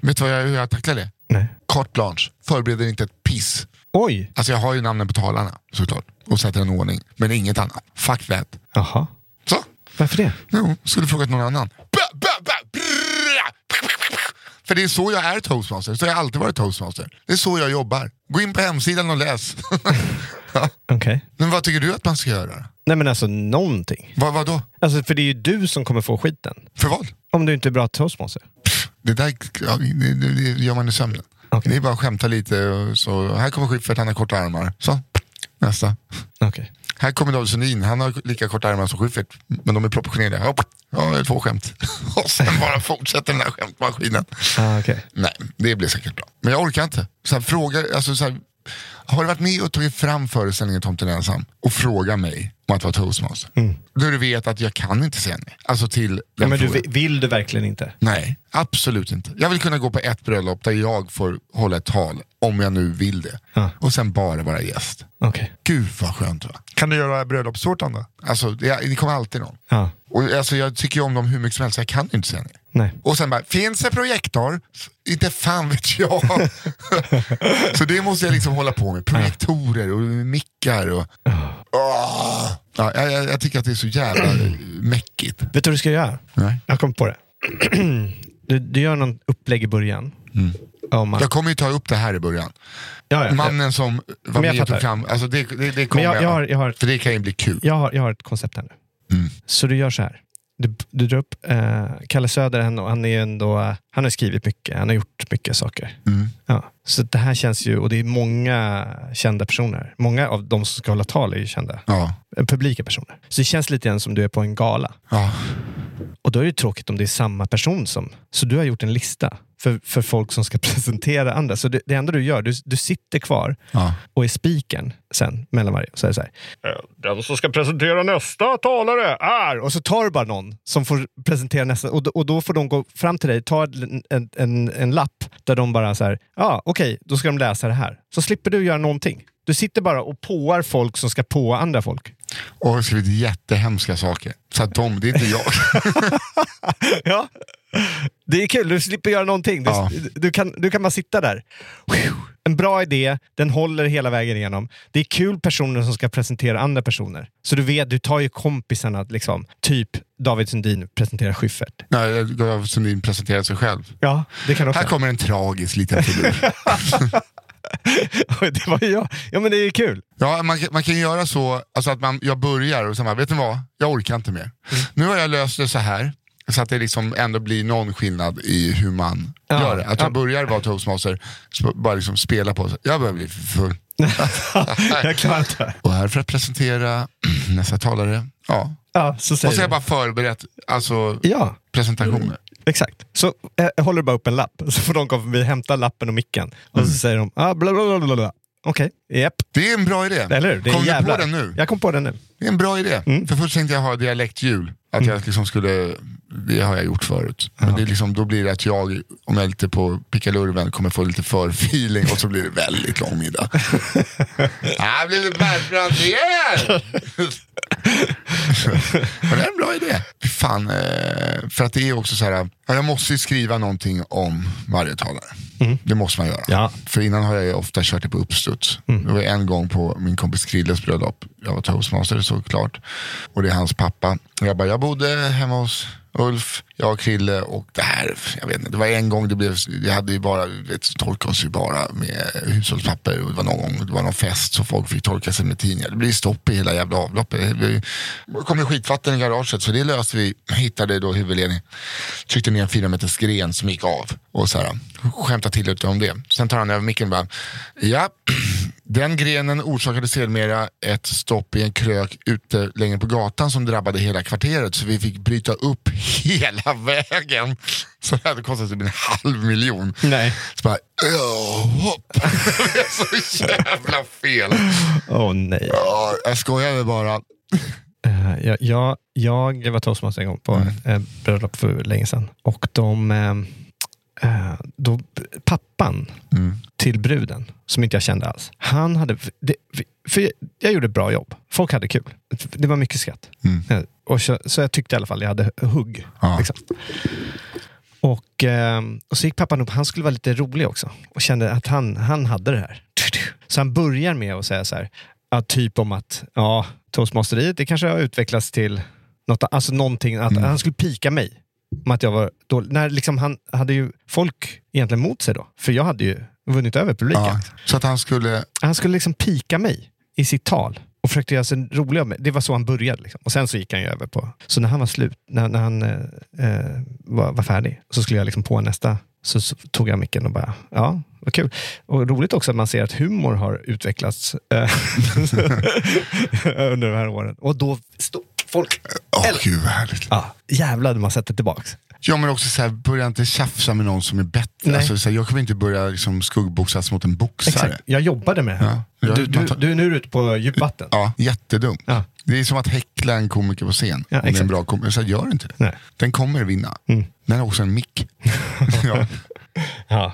Vet du vad jag, hur jag tacklar det? nej. Carte blanche, förbereder inte ett piss. Oj! Alltså jag har ju namnen på talarna såklart. Och sätter en ordning. Men inget annat. Fuck that. Jaha. Så, Varför det? jo, skulle frågat någon annan. Ba, ba, ba, brrra. För det är så jag är toastmaster. Så jag har alltid varit toastmaster. Det är så jag jobbar. Gå in på hemsidan och läs. ja. Okej. Men vad tycker du att man ska göra? Nej men alltså någonting. Vad, vad då? Alltså, för det är ju du som kommer få skiten. För vad? Om du inte är bra toastmaster. Det där ja, det, det, det gör man i sömnen. Okej. Det är bara att skämta lite. Och så, här kommer Schyffert, han har korta armar. Så, nästa. Okej. Här kommer David Sundin, han har lika korta armar som Schyffert. Men de är proportionerliga. Hopp, Ja, det är två skämt. Och sen bara fortsätter den här skämtmaskinen. Ah, okej. Nej, det blir säkert bra. Men jag orkar inte. Så här, fråga, alltså, så här, har du varit med och tagit fram föreställningen Tomten ensam och fråga mig om att vara toastmaster? Då du vet att jag kan inte säga nej. Alltså till Ja, men du, frågan. vi- vill du verkligen inte? Nej, absolut inte. Jag vill kunna gå på ett bröllop där jag får hålla ett tal, om jag nu vill det. Ja. Och sen bara vara gäst. Okej. Gud vad skönt va? Kan du göra bröllopstårtan då? Alltså, det, det kommer alltid någon. Ja. Och, alltså, jag tycker om dem hur mycket som helst, jag kan inte säga nej. Nej. Och sen bara, finns det projektor? Inte fan vet jag. så det måste jag liksom hålla på med. Projektorer och mickar och... Åh! Ja, jag, jag, tycker att det är så jävla mäckigt. Vet du vad du ska göra? Nej. Jag kom på det. Du, du gör någon upplägg i början. Om att, Jag kommer ju ta upp det här i början. ja, ja, Mannen som var med och tog fram, alltså det, det, det kommer jag, jag har- jag har- För det kan ju bli kul. jag, har, jag har ett koncept här nu. Mm. Så du gör så här. Du, du drar upp eh, Kalle Söder, han, han, är ändå, han har skrivit mycket, han har gjort mycket saker. Mm. Ja. Så det här känns ju, och det är många kända personer. Många av de som ska hålla tal är ju kända. Ja. Eh, Publika personer. Så det känns lite grann som du är på en gala. Ja. Och då är det tråkigt om det är samma person som... Så du har gjort en lista för, för folk som ska presentera andra. Så det, det enda du gör, du, du sitter kvar Ja. och är spiken sen mellan varje. Så är det så här. "Eh, Den som ska presentera nästa talare är... Och så tar du bara någon som får presentera nästa. Och, då- och då får de gå fram till dig, ta en, en, en, en lapp där de bara så här, ja ah, okej, då ska de läsa det här. Så slipper du göra någonting. Du sitter bara och påar folk som ska påa andra folk. Och har skrivit jättehemska saker. Så att de, det är inte jag. Ja. Det är kul, du slipper göra någonting. Du, Ja. du, kan, du kan bara sitta där. En bra idé, den håller hela vägen igenom. Det är kul personer som ska presentera andra personer. Så du vet, du tar ju kompisarna, liksom. typ David Sundin presenterar Schyffert. Nej, David Sundin presenterar sig själv. Ja, det kan också. Här kommer en tragisk liten filur. det var ju jag. Ja, men det är ju kul. Ja, man, man kan göra så alltså att man, jag börjar och sen bara, vet ni vad? Jag orkar inte mer. Nu har jag löst det så här. Så att det liksom ändå blir någon skillnad i hur man Ja. gör det. Att Ja. jag börjar vara toastmaster, bara liksom spela på. Jag börjar bli full. jag klarar inte. Och här för att presentera nästa talare. Ja. Ja, så Och så har jag bara förberett alltså, Ja, presentationer. Exakt. Så eh, jag håller bara upp en lapp, så får de komma förbi, hämta lappen och micken. Och Mm. så säger de, ah, bla bla bla bla. Okej, japp. Det är en bra idé. Eller hur? Det Kom du jävlar. på den nu? Jag kom på den nu. Det är en bra idé. Mm. För först tänkte jag ha dialektjul. Att jag liksom skulle, det har jag gjort förut. Men det är liksom, då blir det att jag, om jag är lite på pickalurven, kommer få lite förfeeling och så blir det väldigt lång middag. Här blir det Bertrand igen! Det är en bra idé. Fan, eh, för att det är också så här, ja, jag måste ju skriva någonting om varje talare. Det måste man göra. Ja. För innan har jag ofta kört det på uppstuds. Det var en gång på min kompis Krilles bröllop. Jag var toastmaster såklart. Och det är hans pappa. Och jag bara, jag bodde hemma hos Ulf, jag och Krille och det här, jag vet inte, det var en gång det blev, jag hade ju bara, vet, torkade oss ju bara med hushållspapper. Och det var någon gång, det var någon fest så folk fick torka sig med tidningar. Det blev stopp i hela jävla avloppet. Det det kom ju skitvatten i garaget så det löste vi, hittade då huvudledningen, tryckte ner en fyra meters gren som gick av. Och så här, skämtade till lite om det. Sen tar han över micken och bara, ja, den grenen orsakade sedermera ett stopp i en krök ute längre på gatan som drabbade hela kvarteret så vi fick bryta upp hela vägen. Så det hade kostat typ en halv miljon. Nej. Så bara, "Åh, hopp." det är så jävla fel. Åh nej. Ja, jag skojade bara. Eh, jag, jag, jag var toastmaster en gång på eh, bröllop för länge sedan. Och de, eh, då, pappan till bruden, som inte jag kände alls, han hade... Det, för jag gjorde ett bra jobb. Folk hade kul. Det var mycket skratt. Eh, Och så, så jag tyckte i alla fall jag hade hugg. Ja. Liksom. Och, eh, och så gick pappan upp, han skulle vara lite rolig också. Och kände att han, han hade det här. Så han börjar med att säga så här, ja, typ om att ja, toastmasteriet det kanske har utvecklats till något, alltså någonting, att han skulle pika mig. Om att jag var dålig. När liksom han hade ju folk egentligen mot sig då. För jag hade ju vunnit över publiken. Ja, så att han skulle, Han skulle liksom pika mig i sitt tal och försökte göra sig rolig av mig. Det var så han började. Liksom. Och sen så gick han ju över på... Så när han var slut, när, när han eh, eh, var, var färdig, så skulle jag liksom på nästa, så, så tog jag micken och bara, ja, vad kul. Och roligt också att man ser att humor har utvecklats eh, under de här åren. Och då stod folk... åh Eller- gud vad härligt. Ja, jävlar man sätter tillbaks. Ja men också så här, börja inte tjafsa med någon som är bättre. Nej. Alltså, så här, jag kommer inte börja liksom, skuggboxas mot en boxare. Exakt. Jag jobbade med det här. Ja, ja, du, du, tar- du är nu ute på djupvatten. Ja, jättedum. Ja. Det är som att häckla en komiker på scen. Ja, om det är en exakt. bra komiker. Så här, gör inte det. Nej. Den kommer vinna. Den har också en mick. ja. Ja.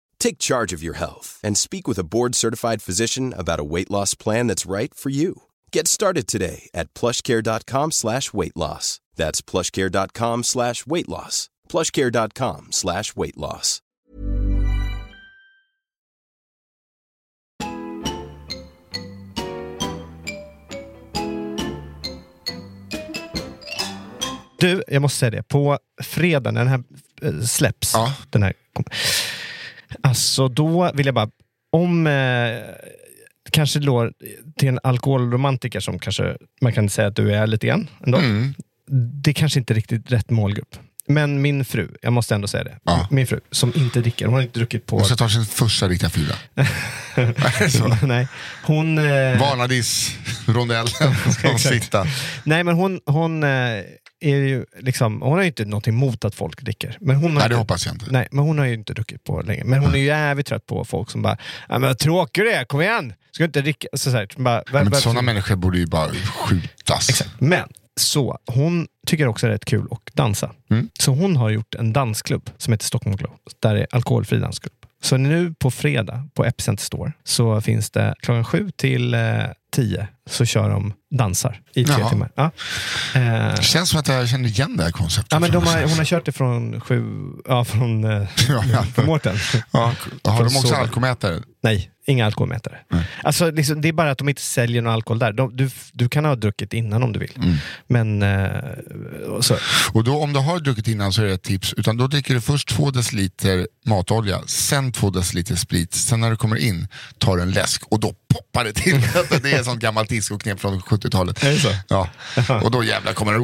Take charge of your health and speak with a board-certified physician about a weight loss plan that's right for you. Get started today at plushcare.com slash weight loss. That's plushcare.com slash weight loss. plushcare.com slash weight loss. Du, jag måste säga det. På fredag när den här eh, släpps, Ja. den här, kom- alltså då vill jag bara, om eh, kanske då till en alkoholromantiker som kanske man kan säga att du är lite grann ändå. Mm. Det kanske inte är riktigt rätt målgrupp. Men min fru, jag måste ändå säga det. Ja. Min fru som inte dricker, hon har inte druckit på... Och så tar sin första riktiga fylla. Nej, hon... Eh, Vanadis, rondellen ska hon sitta. nej, men hon, hon, eh, är ju liksom, hon har ju inte något emot att folk dricker. Men hon har Nej, det inte, hoppas jag inte. Nej, men hon har ju inte druckit på länge. Men hon är ju jävligt trött på folk som bara, men vad tråkig du är, kom igen! Ska du inte dricka? Så, så här, bara, Men varför- sådana människor borde ju bara skjutas. Exakt. Men så, hon tycker också det är rätt kul att dansa. Mm. Så hon har gjort en dansklubb som heter Stockholm Glow. Där är alkoholfri dansklubb. Så nu på fredag på Epicenter Store så finns det klockan sju till eh, tio så kör de dansar i tre Jaha. timmar. Ja. Eh, Känns som att jag känner igen det här konceptet. ja, men de har, hon har kört det från sju, ja från, eh, Ja, ja. från Mårten. Ja, har de också Sober. alkomätare? Nej, inga alkoholmätare. Alltså, liksom, det är bara att de inte säljer någon alkohol där. De, du, du kan ha druckit innan om du vill. Mm. Men eh, och så, Och då, om du har druckit innan så är det ett tips. Utan då dricker du först två deciliter matolja, sen två deciliter sprit. Sen när du kommer in tar du en läsk och då poppar det till. det är ett sånt gammalt discoknep från 70-talet. Är det så? Ja. Och då jävlar kommer det...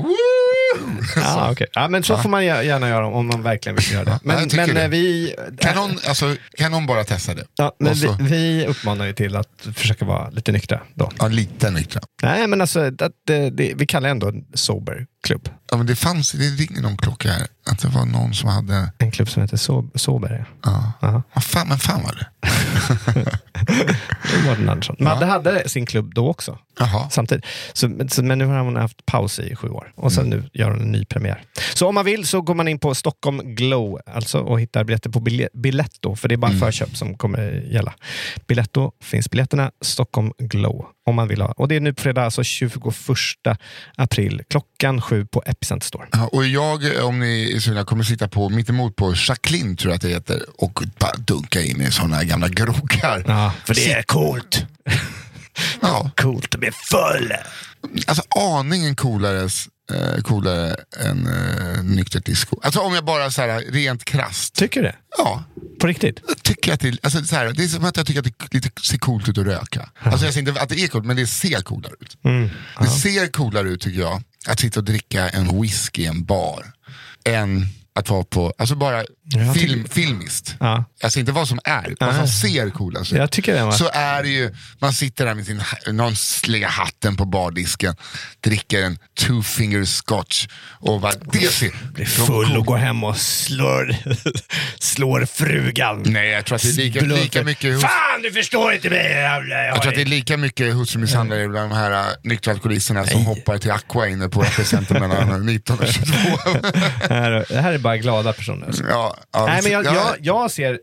Ja, okej. ja, men så får man gär- gärna göra om man verkligen vill göra det. Men, tycker men eh, vi, Kan någon, alltså, kan någon bara testa det? ja, men vi, vi uppmanar ju till att försöka vara lite nyktra då. Ja, lite nyktra. Nej, men alltså, det, det, det, vi kallar det ändå sober klubb. Ja, men det fanns, det ringer någon klocka här. Att det var någon som hade... En klubb som heter so, Sober. Ja. Ja. Vad fan, men fan var det? Det var Mårten Andersson. Madde hade sin klubb då också. Jaha. Samtidigt. Så, men- nu har hon haft paus i sju år och sen nu gör hon en ny premiär. Så om man vill så går man in på Stockholm Glow alltså, och hittar biljetter på Biletto, för det är bara förköp som kommer gälla. Biletto finns biljetterna, Stockholm Glow, om man vill ha. Och det är nu på fredag, alltså 21 april, klockan sju på Epicenter Store. Ja, och jag, om ni är sugna, kommer sitta på mittemot på Jacqueline tror jag att det heter och bara dunka in i sådana gamla groggar. Ja, för det är coolt. Ja, Coolt att bli full. alltså aningen coolare, eh, coolare än eh, nyktert disco. Alltså om jag bara så här rent krasst. Tycker du det? Ja, På riktigt? jag tycker att det, alltså, så här, det är som att jag tycker att det lite ser coolt ut att röka. Alltså jag säger inte att det är coolt, men det ser coolare ut. Mm. Det ser coolare ut tycker jag, att sitta och dricka en whisky i en bar. Än att vara på, alltså bara jag film, filmiskt. Ja. Alltså inte vad som är, vad som ser coolast ut. Jag tycker var... Så är det ju, man sitter där med sin, någon lägger hatten på bardisken, dricker en two finger scotch och bara, det ser... blir full och går hem och slår, slår frugan. Nej, jag tror att det är lika, lika mycket hos, Fan, du förstår inte mig! jävla- jag tror att det är lika mycket hustrumisshandlare bland de här äh, nyktra alkoholisterna som hoppar till Aqua inne på Epicenter mellan 19 och 22. Det här, det här är bara glada personer. alltså. ja, ja, Nej, men jag, ja, jag, jag ser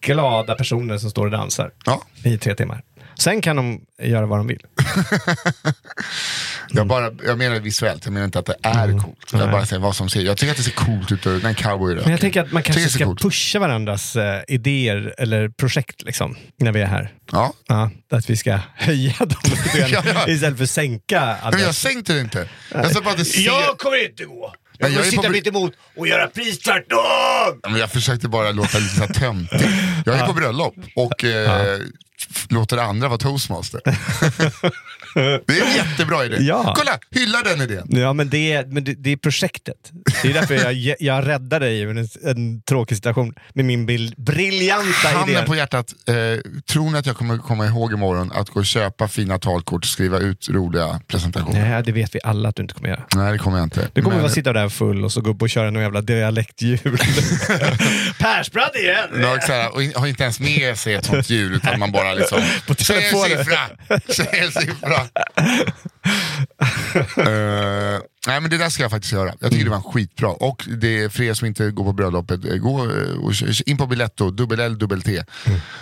glada personer som står och dansar Ja. i tre timmar. Sen kan de göra vad de vill. Jag, bara, jag menar visuellt, jag menar inte att det är coolt. Jag Nej. bara säger vad som ser. Jag tycker att det ser coolt ut när en cowboy. Men jag tänker att man kanske ska coolt. pusha varandras eh, idéer eller projekt liksom, när vi är här. Ja. Ja, att vi ska höja dem lite grann Ja, ja. istället för att sänka. Andras. jag sänkte det inte. Jag bara att det ser... Jag kommer inte gå! Jag kommer på sitta mitt emot och göra precis tvärtom! Ja, men jag försökte bara låta lite så här töntig. Jag är på bröllop och eh, låter andra vara toastmaster. det är en jättebra idé. Ja. Kolla, hylla den idén. Ja, men det är, men det, det är projektet. Det är därför jag, jag räddar dig ur en, en tråkig situation med min bil, briljanta idé. Handen på hjärtat, eh, tror ni att jag kommer komma ihåg imorgon att gå och köpa fina talkort och skriva ut roliga presentationer? Nej, det vet vi alla att du inte kommer göra. Nej, det kommer jag inte. Du kommer Men- bara sitta där full och så gå upp och köra någon jävla dialektjul. Persbrandt igen! Ja, och har inte ens med sig ett sånt ljud utan man bara liksom På Säg en siffra! Säg en siffra! Eh, nej men det där ska jag faktiskt göra. Jag tycker det var skitbra. Och det är för er som inte går på bröllopet, eh, gå eh, och in på Biletto, dubbel L, dubbel T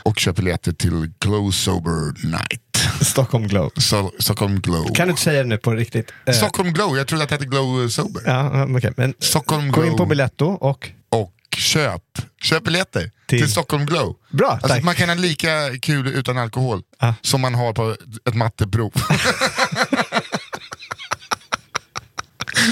och köp biljetter till Glow Sober Night. Stockholm Glow. So, Stockholm Glow. Kan du inte säga det nu på riktigt? Stockholm Glow, jag trodde att det hette Glow Sober. Ja, okej. Men Stockholm gå in Glow. på Biletto och... Och köp, köp biljetter Till- till, Stockholm Glow. Bra, Alltså, tack. man kan ha lika kul utan alkohol Ah. som man har på ett matteprov.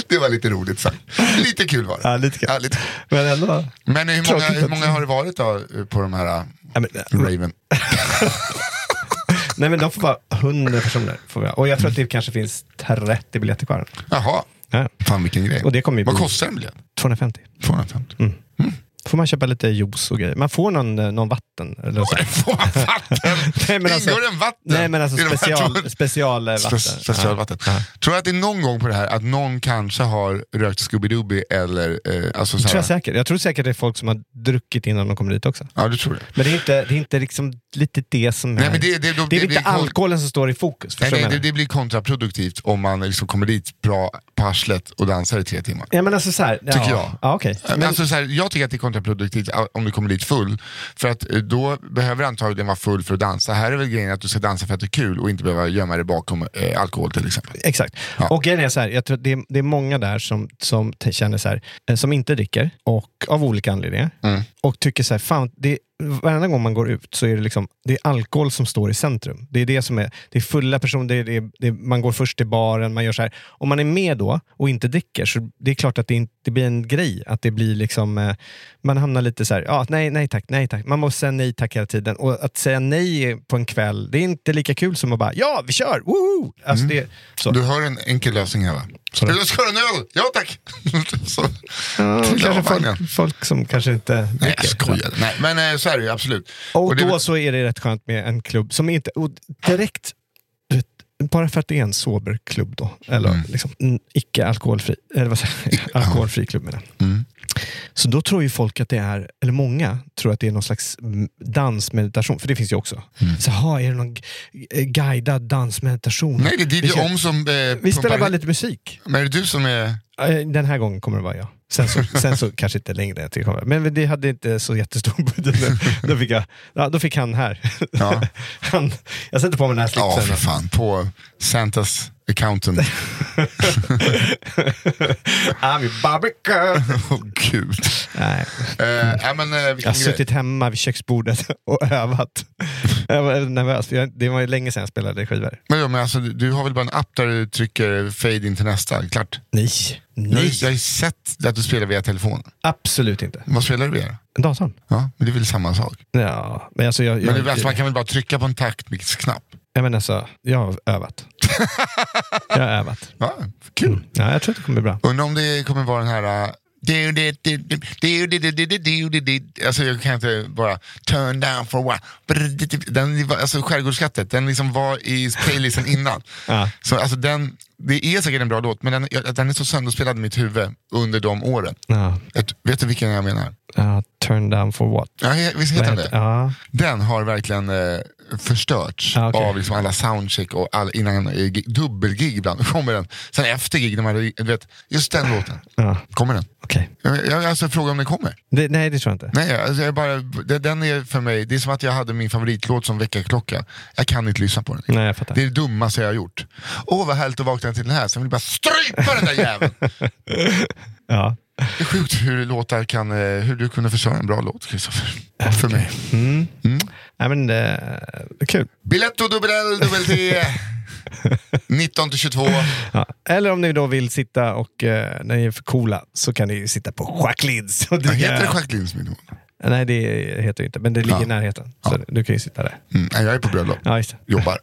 det var lite roligt sagt. Lite kul var det. Ja, lite kul. Ja, lite. Men ändå... Men hur många, hur många har det varit då eh, på de här äh, Ja, men, Raven? nej, men de får vara 100 personer. Får vi. Och jag tror att det kanske finns 30 biljetter kvar. Jaha, Ja. fan vilken grej. Och det kommer ju Vad bli- kostar en biljett? 250. 250. Får man köpa lite juice och grejer. Man får någon, eh, någon vatten. Eller så. Får man vatten? Nej, men alltså- Ingår det en vatten? Nej men alltså special, två- special eh, vatten. Spe- Specialvatten. Ja. Tror du att det är någon gång på det här att någon kanske har rökt Scooby-Dooby eller eh, alltså så tror jag säkert. Jag tror säkert det är folk som har druckit innan de kommer dit också. Ja, du tror det? Men det är inte, det är inte liksom lite det som Nej, är... men det- det- det är det inte alkoholen som står i fokus. Nej, nej, det, det blir kontraproduktivt om man liksom kommer dit bra på arslet och dansar i tre timmar. Ja men alltså så här, ja, Tycker jag. Ja, okej. Men, Men, alltså, så här, jag tycker att det är kontraproduktivt om du kommer dit full. För att eh, då behöver du antagligen vara full för att dansa. Här är väl grejen att du ska dansa för att det är kul och inte behöva gömma dig bakom eh, alkohol till exempel. Exakt. Ja. Och grejen är så här, jag tror att det, är, det är många där som, som känner så här, eh, som inte dricker, och av olika anledningar, Mm. och tycker så här, fan, det, varenda gång man går ut så är det, liksom, det är alkohol som står i centrum. Det är det som är, det är fulla personer, det är, det är, det är, man går först till baren, man gör så här. Om man är med då och inte dricker, så det är klart att det, inte, det blir en grej. Att det blir liksom, eh, man hamnar lite så här, ja, nej, nej tack, nej tack. Man måste säga nej tack hela tiden. Och att säga nej på en kväll, det är inte lika kul som att bara, ja, vi kör! Woho! Alltså det, så. Du har en enkel lösning här va? Så. Eller ska du ha en öl? Ja tack! så, Ja, kanske folk, folk som kanske inte Nej dricker. jag skojar. Nej, men eh, så är det ju absolut. Och, det är då väl- så är det rätt skönt med en klubb som inte... Och direkt, bara för att det är en sober klubb då, eller Mm. liksom, en icke-alkoholfri, eller vad säger alkoholfri klubb menar. Mm. Så då tror ju folk att det är, eller många tror att det är någon slags dansmeditation, för det finns ju också. Mm. Så ha, är det någon eh, guidad dansmeditation? Nej det är DJ Om som eh, Vi spelar pumpar- bara lite musik. Men är det du som är... Den här gången kommer det vara jag. Sen så, sen så kanske inte längre. till kommer. Men det hade inte så jättestor budget. Då fick, jag, ja, då fick han här. Ja. Han, jag sätter på mig den här Ja slipsen. för fan, på Santas accountant. I'm girl. Åh gud. Nej, Eh, nej, men, eh, jag har suttit hemma vid köksbordet och övat. Jag var nervös, för jag, det var ju länge sedan jag spelade skivor. Men, ja, men alltså, du har väl bara en app där du trycker fade in till nästa? Klart. Nej, nej. jag har ju sett att du spelar via telefon. absolut inte. Vad spelar du via? Datorn? Ja, men det är väl samma sak. Ja, men alltså jag, jag, Men det, alltså, man kan väl bara trycka på en taktmixknapp? jag, men alltså, jag har övat. jag har övat. Ja, kul. Ja, jag tror att det kommer bli bra. Undrar om det kommer vara den här... uh, Alltså jag kan inte bara turn down for what. Den, alltså skärgårdskattet, den liksom var i playlisten innan. Ja. Så alltså den, det är säkert en bra låt, men den, den är så sönderspelad i mitt huvud under de åren. Ja. Ett, vet du vilken jag menar? Ja, turn down for what? Ja, visst heter den det? Ja. Den har verkligen eh, förstörts Ja, okej. av liksom alla soundcheck och all, innan eh, gig- dubbelgig ibland kommer den. Sen efter gig, när man, du vet, just den låten, Ja. kommer den. Okej. Jag, jag alltså frågar om den kommer. Det- Nej, det tror jag inte. Nej, alltså jag bara, det- den är för mig, det är som att jag hade min favoritlåt som väckarklocka. Jag kan inte lyssna på den. Nej, jag fattar. Det är det dummaste jag har gjort. Åh vad härligt att vakna till den här, sen vill jag bara strypa den där jäveln. Ja. Det är sjukt hur låtar kan, eh, hur du kunde förstöra en bra låt Kristoffer. För mig. Mm. Mm. Nej, men är kul. Biletto dubbel dubbel T. 19 till 22. Ja. Eller om ni då vill sitta och eh, när ni är för coola så kan ni sitta på Jacquelines. och dricka- heter det Jacquelines min hon? Nej, det heter det inte, men det ligger Ja. i närheten. Så du kan ju sitta där. Mm, jag är på bröllop. Ja. Jobbar.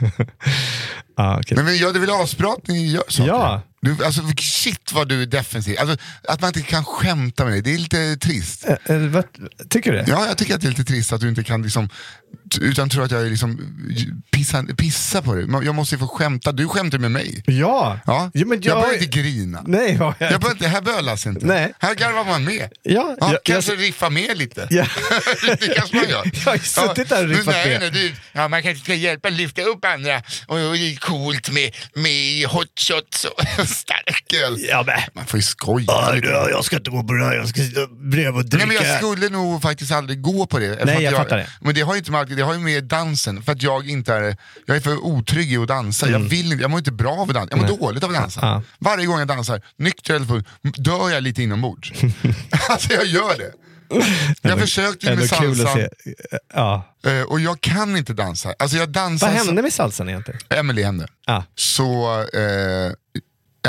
Ja, okej. Men, men ja, det är väl asbra att ni gör saker? Ja. Du, alltså, shit vad du är defensiv. Alltså, att man inte kan skämta med dig, det är lite trist. Eh, vad, tycker du det? Ja, jag tycker att det är lite trist att du inte kan liksom, utan tror att jag är liksom pissa, pissa på dig. Jag måste ju få skämta, du skämtar med mig. Ja! Ja. Ja, men jag jag- börjar inte grina. Nej, ja, jag... Jag börjar inte, här bölas inte. Nej. Här garvar man med. Ja, Ja, jag- kanske riffa med lite. Ja. det kanske man gör. Jag har suttit där och riffat med. nej, du, ja, Man kanske ska hjälpa lyfta upp andra. Och, och coolt med, med hot shots och stark öl. Ja, men. Man får ju skoja Ja, lite. jag ska inte gå på det här, jag ska sitta bredvid och dricka. Nej, men jag skulle nog faktiskt aldrig gå på det. Nej, att jag fattar det. Men det har ju inte med det har ju med dansen. För att jag inte är, jag är för otrygg i att dansa. Jag, vill inte, jag mår inte bra av att dansa, jag mår Mm. Nej. dåligt av att dansa. Ja. Varje gång jag dansar, nykter eller full, dör jag lite inombords. alltså jag gör det. Jag försökte ju med salsan. Ja. eh, och jag kan inte dansa. Alltså jag dansar Vad hände med salsan egentligen? Emily hände. Ja. Så... Eh,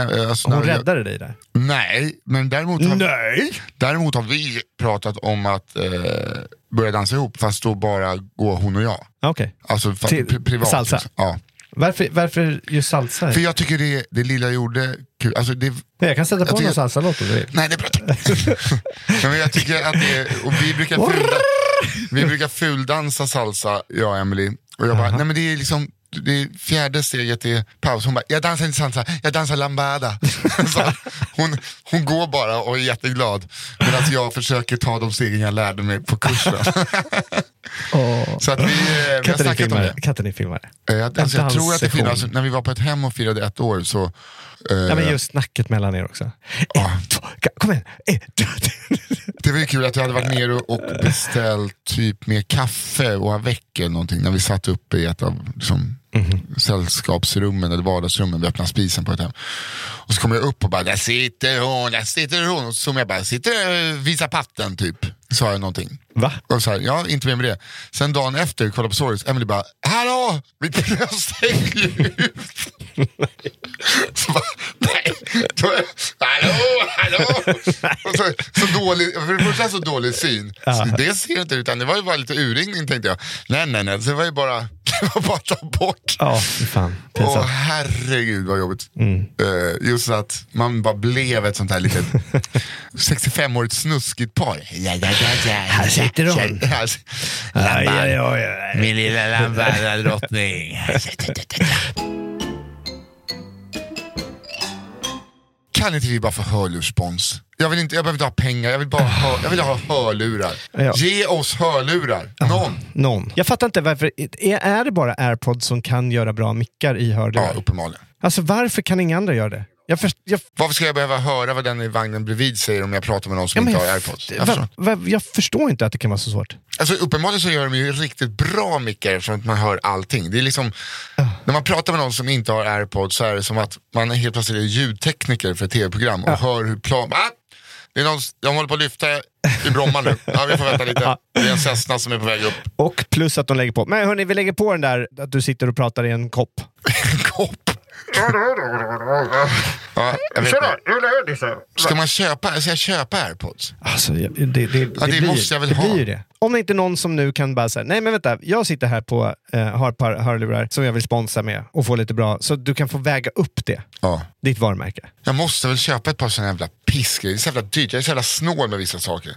eh, alltså, Hon när jag- räddade dig där? Nej, men däremot har, Nej! däremot har vi pratat om att eh, börja dansa ihop fast då bara gå hon och jag. Okej. Alltså Till pri- privat. salsa? Liksom. Ja. Varför, varför just salsa? För jag tycker det, det lilla jag gjorde kul. Alltså det, jag kan sätta på någon salsalåt om du vill. nej det är bra. Men jag tycker att det och vi brukar, fulda, vi brukar fuldansa salsa, jag och Emily. Och jag bara, nej men det är liksom det är fjärde steget är paus. Hon bara, jag dansar inte salsa, jag dansar lambada. Hon, hon går bara och är jätteglad. Medan jag försöker ta de stegen jag lärde mig på kursen. Åh. Så att vi, eh, vi har snackat om det. Kan inte ni filma det? Eh, Jag, alltså, jag tror att det finns, alltså, när vi var på ett hem och firade ett år så Ja, men just snacket mellan er också. Ja. Ett, två, kom igen. Ett, två, tre. Det var ju kul att jag hade varit nere och beställt typ mer kaffe och avec eller någonting när vi satt uppe i ett av liksom, sällskapsrummen eller vardagsrummen. Vi öppnade spisen på ett hem. Och så kom jag upp och bara, där sitter hon, där sitter hon. Och så jag bara, sitter och visar patten typ. Sa jag någonting. Va? Och så här, ja, inte mer med det. Sen dagen efter, kolla på stories, Emily bara, hallå, mitt bröst hänger ut. Så bara, nej, hallå, hallå. Så, så dålig, för det första så dålig syn. Så det ser inte utan det var ju bara lite urringning tänkte jag. Nej, nej, nej, det var ju bara, det var bara att ta bort. Ja, fan. Åh herregud vad jobbigt. Eh, just att man bara blev ett sånt här litet 65-årigt snuskigt par. Ja, ja, ja, ja. Här sitter hon. Aj. Min lilla lambaradrottning. Kan inte vi bara få hörlursspons? Jag, vill inte, jag behöver inte ha pengar, jag vill bara ha, jag vill ha hörlurar. Ja. Ge oss hörlurar, någon. Någon. Jag fattar inte varför. Är, är det bara airpods som kan göra bra mickar i Ja, hörlurar? uppenbarligen. Alltså varför kan inga andra göra det? Jag först, jag, Varför ska jag behöva höra vad den i vagnen bredvid säger om jag pratar med någon som ja, inte har jag, airpods? Jag va, förstår. va, jag förstår inte att det kan vara så svårt. Alltså, uppenbarligen så gör de ju riktigt bra mickar eftersom att man hör allting. Det är liksom, När man pratar med någon som inte har airpods så är det som att man är helt plötsligt är ljudtekniker för ett tv-program och hör hur plan... Ah! Det är någon, de håller på att lyfta i Bromma nu. Ja, vi får vänta lite. Det är en Cessna som är på väg upp. Och plus att de lägger på. Men hörni, vi lägger på den där att du sitter och pratar i en kopp. En kopp. Ja, jag vet inte. Ska man köpa, ska jag köpa airpods? Alltså, det, det, det, det blir, måste jag väl det ha. blir ju det. Om det inte är någon som nu kan bara säga, nej men vänta, jag sitter här på, eh, har ett par hörlurar som jag vill sponsra med och få lite bra, så du kan få väga upp det. Ja. Ditt varumärke. Jag måste väl köpa ett par sådana jävla pissgrejer. Det är så jävla dyrt. Jag är så jävla snål med vissa saker.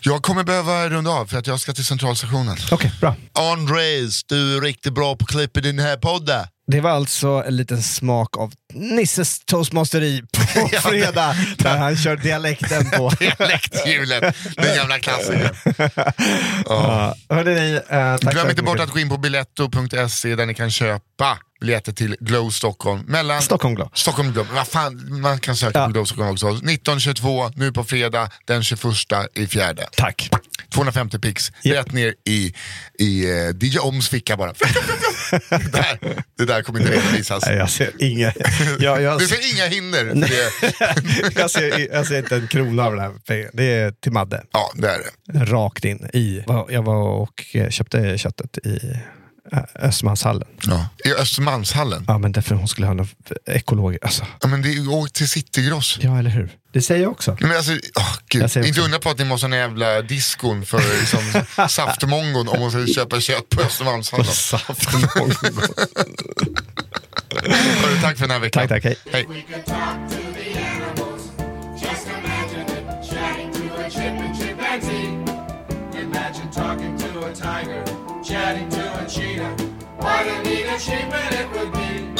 Jag kommer behöva runda av för att jag ska till centralstationen. Okej, bra. Andres, du är riktigt bra på klipp i den här podden. Det var alltså en liten smak av Nisses toastmasteri på fredag, där han kör dialekten på. Dialekthjulet, den gamla klassikern. Ja. Hörde ni, eh, tack Glöm inte bort att gå in på biletto.se där ni kan köpa biljetter till Glow Stockholm. Mellan Stockholm Glow. Stockholm Glow. Vad fan, man kan söka Ja. på Glow Stockholm också. 1922, nu på fredag, den 21 i fjärde. Tack. 250 pix, Ja. rätt ner i, i uh, DJ Oms ficka bara. det, där, det där kommer inte redovisas. Nej, jag ser inga... Jag, jag, Du ser inga hinder. jag, ser, jag ser inte en krona av det här. pengarna. Det är till Madde. Ja, det är det. Rakt in i... Jag var och eh, köpte köttet i eh, Östermalmshallen. Ja. I Östermalmshallen. Ja, men därför hon skulle ha något ekologiskt. Alltså, Ja, men det är, åk till Citygross. ja, eller hur? Det säger jag också. Men alltså, åh, gud. Jag ser också. Inte undra på att ni måste ha en jävla diskon för liksom, saftmongon om man ska köpa kött på Östermalmshallen. Saftmongo. Hörru, Tack för den här veckan. tack, tack. Hej. Hej. We to a tiger. Chatting to a cheetah. What a neat achievement it would be.